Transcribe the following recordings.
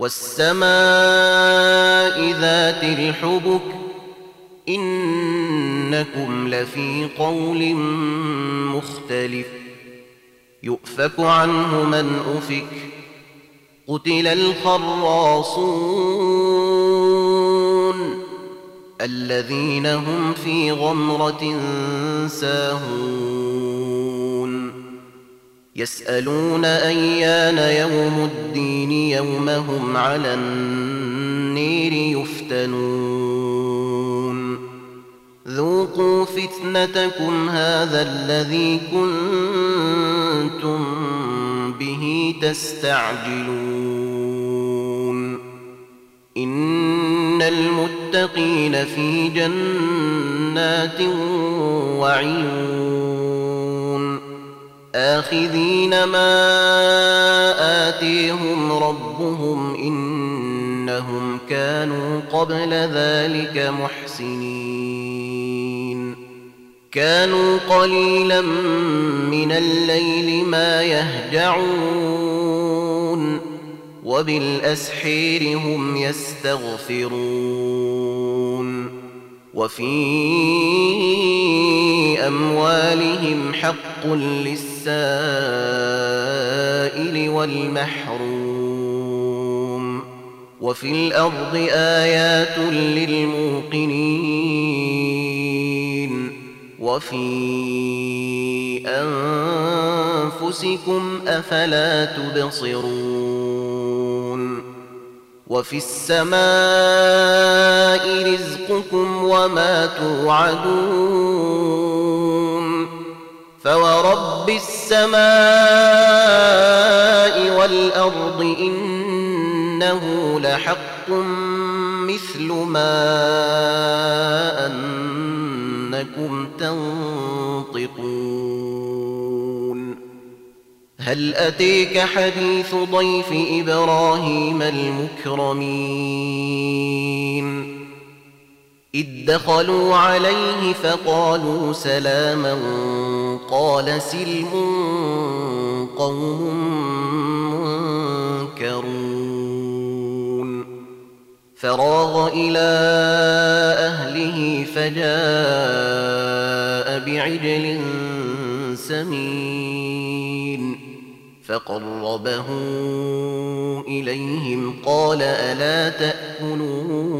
والسماء ذات الحبك إنكم لفي قول مختلف يؤفك عنه من أفك قتل الخراصون الذين هم في غمرة ساهون يسألون أيان يوم الدين يوم هم على النير يفتنون. ذوقوا فتنتكم هذا الذي كنتم به تستعجلون. إن المتقين في جنات وعيون. اخذين ما اتيهم ربهم انهم كانوا قبل ذلك محسنين كانوا قليلا من الليل ما يهجعون وبالاسحير هم يستغفرون وفي اموالهم حق للسائل والمحروم وفي الأرض آيات للموقنين وفي أنفسكم أفلا تبصرون وفي السماء رزقكم وما توعدون فورب السماء والارض انه لحق مثل ما انكم تنطقون هل اتيك حديث ضيف إبراهيم المكرمين إذ دخلوا عليه فقالوا سلاما قال سلم قوم منكرون. فراغ إلى أهله فجاء بعجل سمين فقربه إليهم قال ألا تأكلون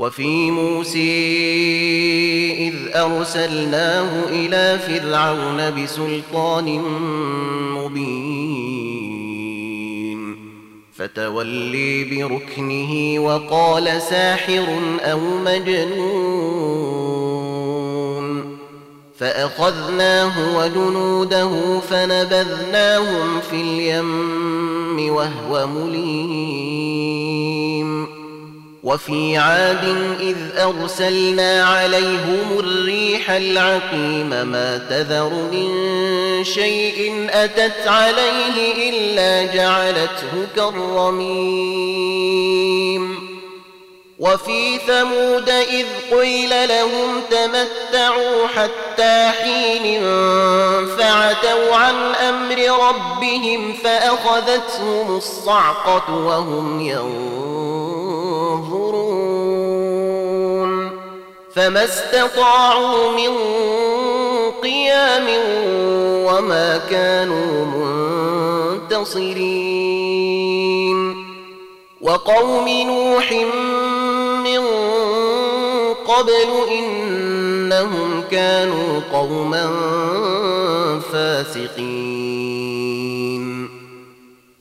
وفي موسى إذ أرسلناه إلى فرعون بسلطان مبين. فتولي بركنه وقال ساحر أو مجنون. فأخذناه وجنوده فنبذناهم في اليم وهو مليم. وفي عاد إذ أرسلنا عليهم الريح العقيم ما تذر من شيء أتت عليه إلا جعلته كالرميم. وفي ثمود إذ قيل لهم تمتعوا حتى حين فعتوا عن أمر ربهم فأخذتهم الصعقة وهم ينظرون. فما استطاعوا من قيام وما كانوا منتصرين. وقوم نوح من قبل إنهم كانوا قوما فاسقين.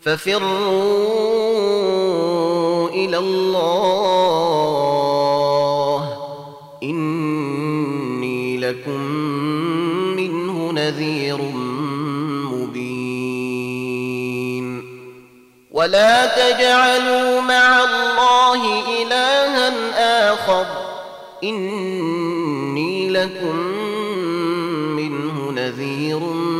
ففروا إلى الله. إني لكم منه نذير مبين. ولا تجعلوا مع الله إلها آخر. إني لكم منه نذير مبين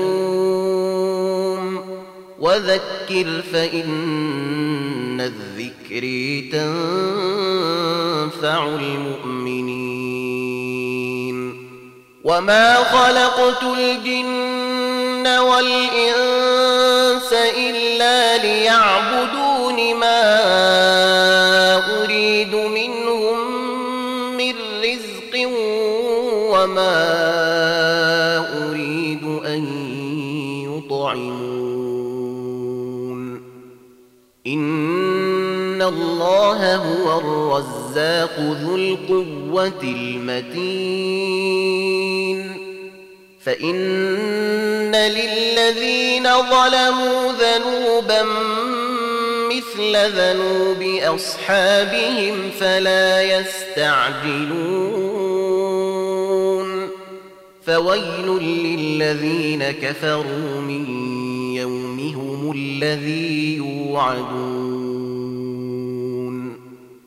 وذكر فإن الذكر تنفع المؤمنين. وما خلقت الجن والإنس إلا ليعبدون إن الله هو الرزاق ذو القوة المتين فإن للذين ظلموا ذنوبا مثل ذنوب أصحابهم فلا يستعجلون فويل للذين كفروا من يومهم الذي يوعدون